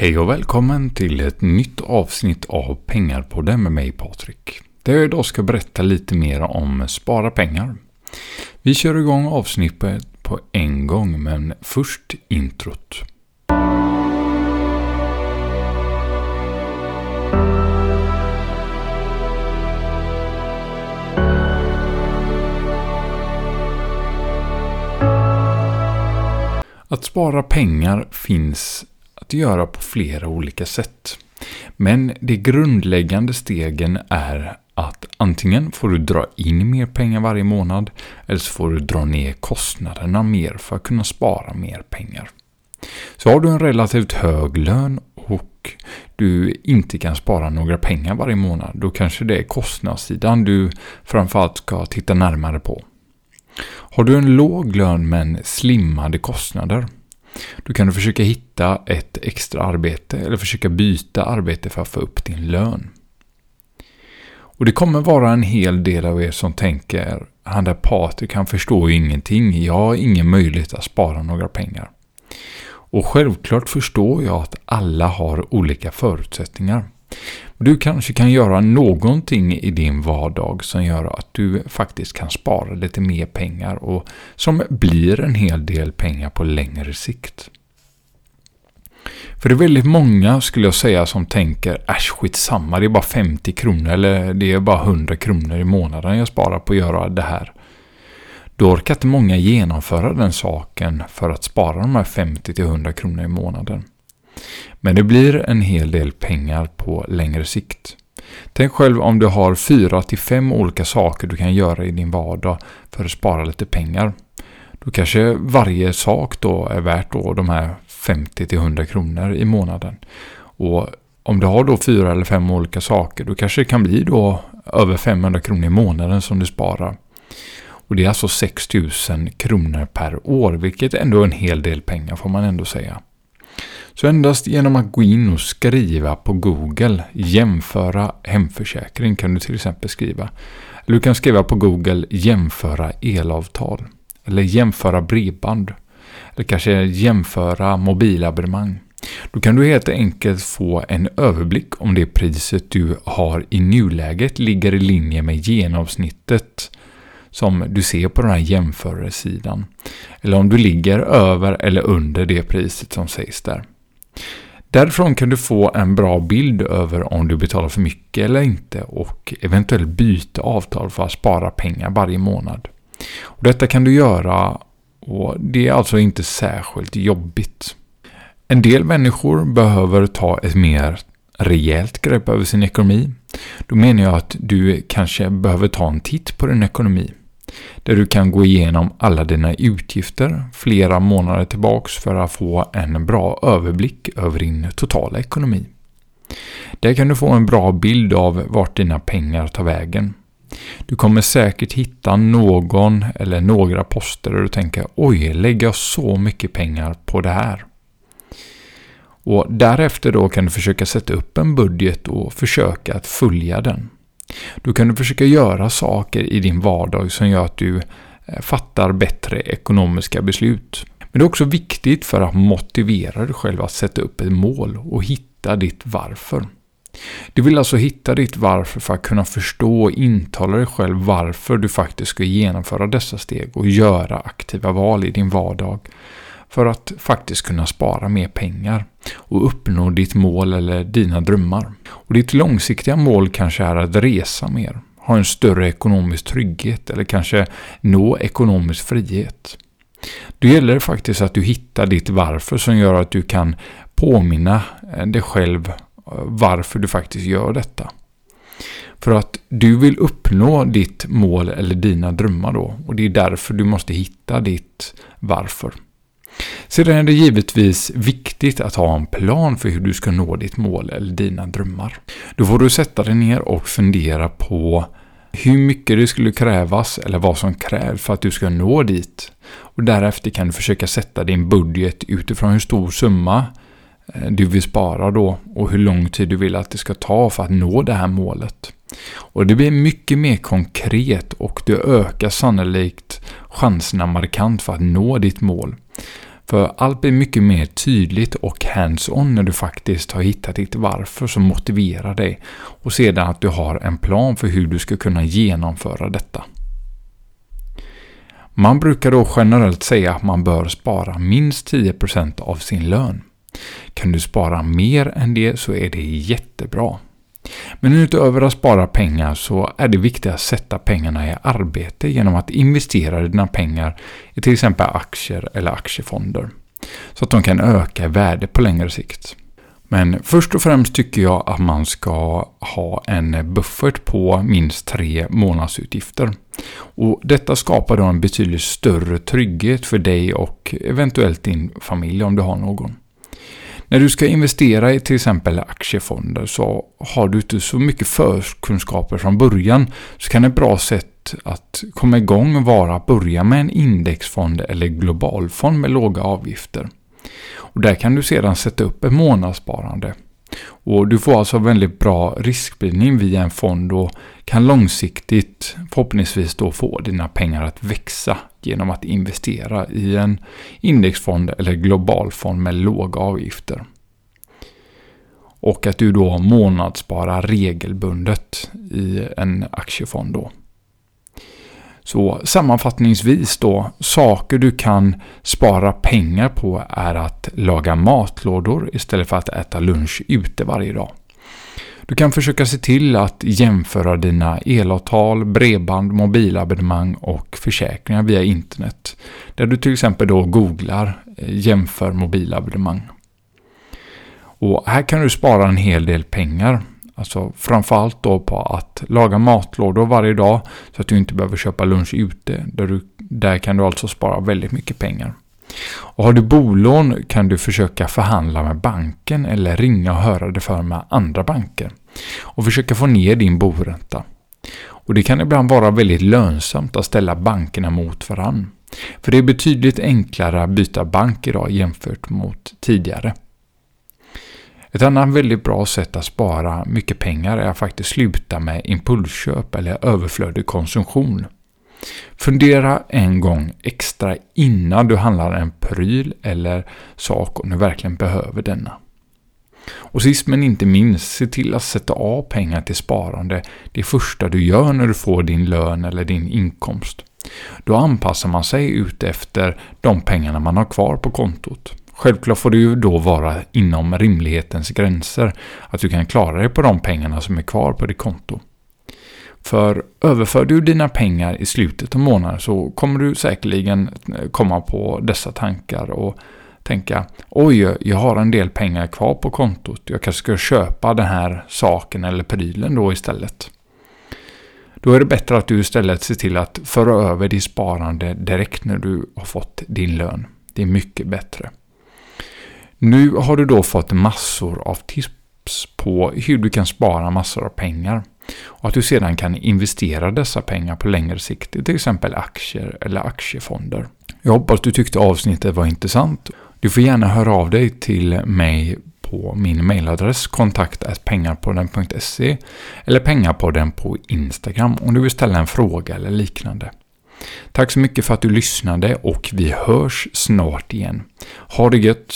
Hej och välkommen till ett nytt avsnitt av Pengarpodden med mig Patrik. Där jag idag ska berätta lite mer om spara pengar. Vi kör igång avsnittet på en gång men först introt. Att spara pengar finns att göra på flera olika sätt. Men de grundläggande stegen är att antingen får du dra in mer pengar varje månad eller så får du dra ner kostnaderna mer för att kunna spara mer pengar. Så har du en relativt hög lön och du inte kan spara några pengar varje månad, då kanske det är kostnadssidan du framförallt ska titta närmare på. Har du en låg lön men slimmade kostnader, då kan du försöka hitta ett extra arbete eller försöka byta arbete för att få upp din lön. Och det kommer vara en hel del av er som tänker, han där Patrik han förstår ju ingenting, jag har ingen möjlighet att spara några pengar. Och självklart förstår jag att alla har olika förutsättningar. Du kanske kan göra någonting i din vardag som gör att du faktiskt kan spara lite mer pengar och som blir en hel del pengar på längre sikt. För det är väldigt många skulle jag säga som tänker äsch skitsamma det är bara 50 kronor eller det är bara 100 kronor i månaden jag sparar på att göra det här. Då orkar inte många genomföra den saken för att spara de här 50-100 kronor i månaden. Men det blir en hel del pengar på längre sikt. Tänk själv om du har 4-5 olika saker du kan göra i din vardag för att spara lite pengar. Då kanske varje sak då är värt då de här 50-100 kronor i månaden. Och om du har då fyra eller fem olika saker då kanske det kan bli då över 500 kronor i månaden som du sparar. Och det är alltså 6000 kronor per år, vilket ändå är en hel del pengar får man ändå säga. Så endast genom att gå in och skriva på Google, jämföra hemförsäkring kan du till exempel skriva. Eller du kan skriva på Google jämföra elavtal. Eller jämföra bredband. Eller kanske jämföra mobilabonnemang. Då kan du helt enkelt få en överblick om det priset du har i nuläget ligger i linje med genomsnittet som du ser på den här jämförelsesidan. Eller om du ligger över eller under det priset som sägs där. Därifrån kan du få en bra bild över om du betalar för mycket eller inte och eventuellt byta avtal för att spara pengar varje månad. Och detta kan du göra och det är alltså inte särskilt jobbigt. En del människor behöver ta ett mer rejält grepp över sin ekonomi. Då menar jag att du kanske behöver ta en titt på din ekonomi. Där du kan gå igenom alla dina utgifter flera månader tillbaks för att få en bra överblick över din totala ekonomi. Där kan du få en bra bild av vart dina pengar tar vägen. Du kommer säkert hitta någon eller några poster där du tänker oj, lägger jag så mycket pengar på det här? Och därefter då kan du försöka sätta upp en budget och försöka att följa den. Då kan du försöka göra saker i din vardag som gör att du eh, fattar bättre ekonomiska beslut. Men det är också viktigt för att motivera dig själv att sätta upp ett mål och hitta ditt varför. Du vill alltså hitta ditt varför för att kunna förstå och intala dig själv varför du faktiskt ska genomföra dessa steg och göra aktiva val i din vardag för att faktiskt kunna spara mer pengar och uppnå ditt mål eller dina drömmar. Och ditt långsiktiga mål kanske är att resa mer, ha en större ekonomisk trygghet eller kanske nå ekonomisk frihet. Då gäller det faktiskt att du hittar ditt varför som gör att du kan påminna eh, dig själv eh, varför du faktiskt gör detta. För att du vill uppnå ditt mål eller dina drömmar då och det är därför du måste hitta ditt varför. Sedan är det givetvis viktigt att ha en plan för hur du ska nå ditt mål eller dina drömmar. Då får du sätta dig ner och fundera på hur mycket det skulle krävas eller vad som krävs för att du ska nå dit. Och därefter kan du försöka sätta din budget utifrån hur stor summa eh, du vill spara då och hur lång tid du vill att det ska ta för att nå det här målet. Och det blir mycket mer konkret och du ökar sannolikt chanserna markant för att nå ditt mål. För allt blir mycket mer tydligt och hands-on när du faktiskt har hittat ditt varför som motiverar dig och sedan att du har en plan för hur du ska kunna genomföra detta. Man brukar då generellt säga att man bör spara minst 10% av sin lön. Kan du spara mer än det så är det jättebra. Men utöver att spara pengar så är det viktigt att sätta pengarna i arbete genom att investera dina pengar i till exempel aktier eller aktiefonder. Så att de kan öka i värde på längre sikt. Men först och främst tycker jag att man ska ha en buffert på minst tre månadsutgifter. Och detta skapar då en betydligt större trygghet för dig och eventuellt din familj om du har någon. När du ska investera i till exempel aktiefonder så har du inte så mycket förkunskaper från början så kan ett bra sätt att komma igång vara att börja med en indexfond eller globalfond med låga avgifter. Och där kan du sedan sätta upp ett månadssparande. Och du får alltså väldigt bra riskspridning via en fond och kan långsiktigt förhoppningsvis då få dina pengar att växa genom att investera i en indexfond eller globalfond med låga avgifter. Och att du då månadssparar regelbundet i en aktiefond då. Så sammanfattningsvis då, saker du kan spara pengar på är att laga matlådor istället för att äta lunch ute varje dag. Du kan försöka se till att jämföra dina elavtal, bredband, mobilabonnemang och försäkringar via internet. Där du till exempel då googlar eh, jämför mobilabonnemang. Och här kan du spara en hel del pengar. Alltså framförallt då på att laga matlådor varje dag så att du inte behöver köpa lunch ute. Där, du, där kan du alltså spara väldigt mycket pengar. Och har du bolån kan du försöka förhandla med banken eller ringa och höra det för med andra banker. Och försöka få ner din boränta. Och det kan ibland vara väldigt lönsamt att ställa bankerna mot varandra. För det är betydligt enklare att byta bank idag jämfört mot tidigare. Ett annat väldigt bra sätt att spara mycket pengar är att faktiskt sluta med impulsköp eller överflödig konsumtion. Fundera en gång extra innan du handlar en pryl eller sak om du verkligen behöver denna. Och sist men inte minst, se till att sätta av pengar till sparande det första du gör när du får din lön eller din inkomst. Då anpassar man sig ut efter de pengarna man har kvar på kontot. Självklart får det ju då vara inom rimlighetens gränser att du kan klara dig på de pengarna som är kvar på ditt konto. För överför du dina pengar i slutet av månaden så kommer du säkerligen eh, komma på dessa tankar och tänka oj, jag har en del pengar kvar på kontot. Jag kanske ska köpa den här saken eller prylen då istället. Då är det bättre att du istället ser till att föra över ditt sparande direkt när du har fått din lön. Det är mycket bättre. Nu har du då fått massor av tips på hur du kan spara massor av pengar. Och att du sedan kan investera dessa pengar på längre sikt i till exempel aktier eller aktiefonder. Jag hoppas du tyckte avsnittet var intressant. Du får gärna höra av dig till mig på min mailadress kontakt.pengarpodden.se eller pengarpodden på Instagram om du vill ställa en fråga eller liknande. Tack så mycket för att du lyssnade och vi hörs snart igen. Ha det gött!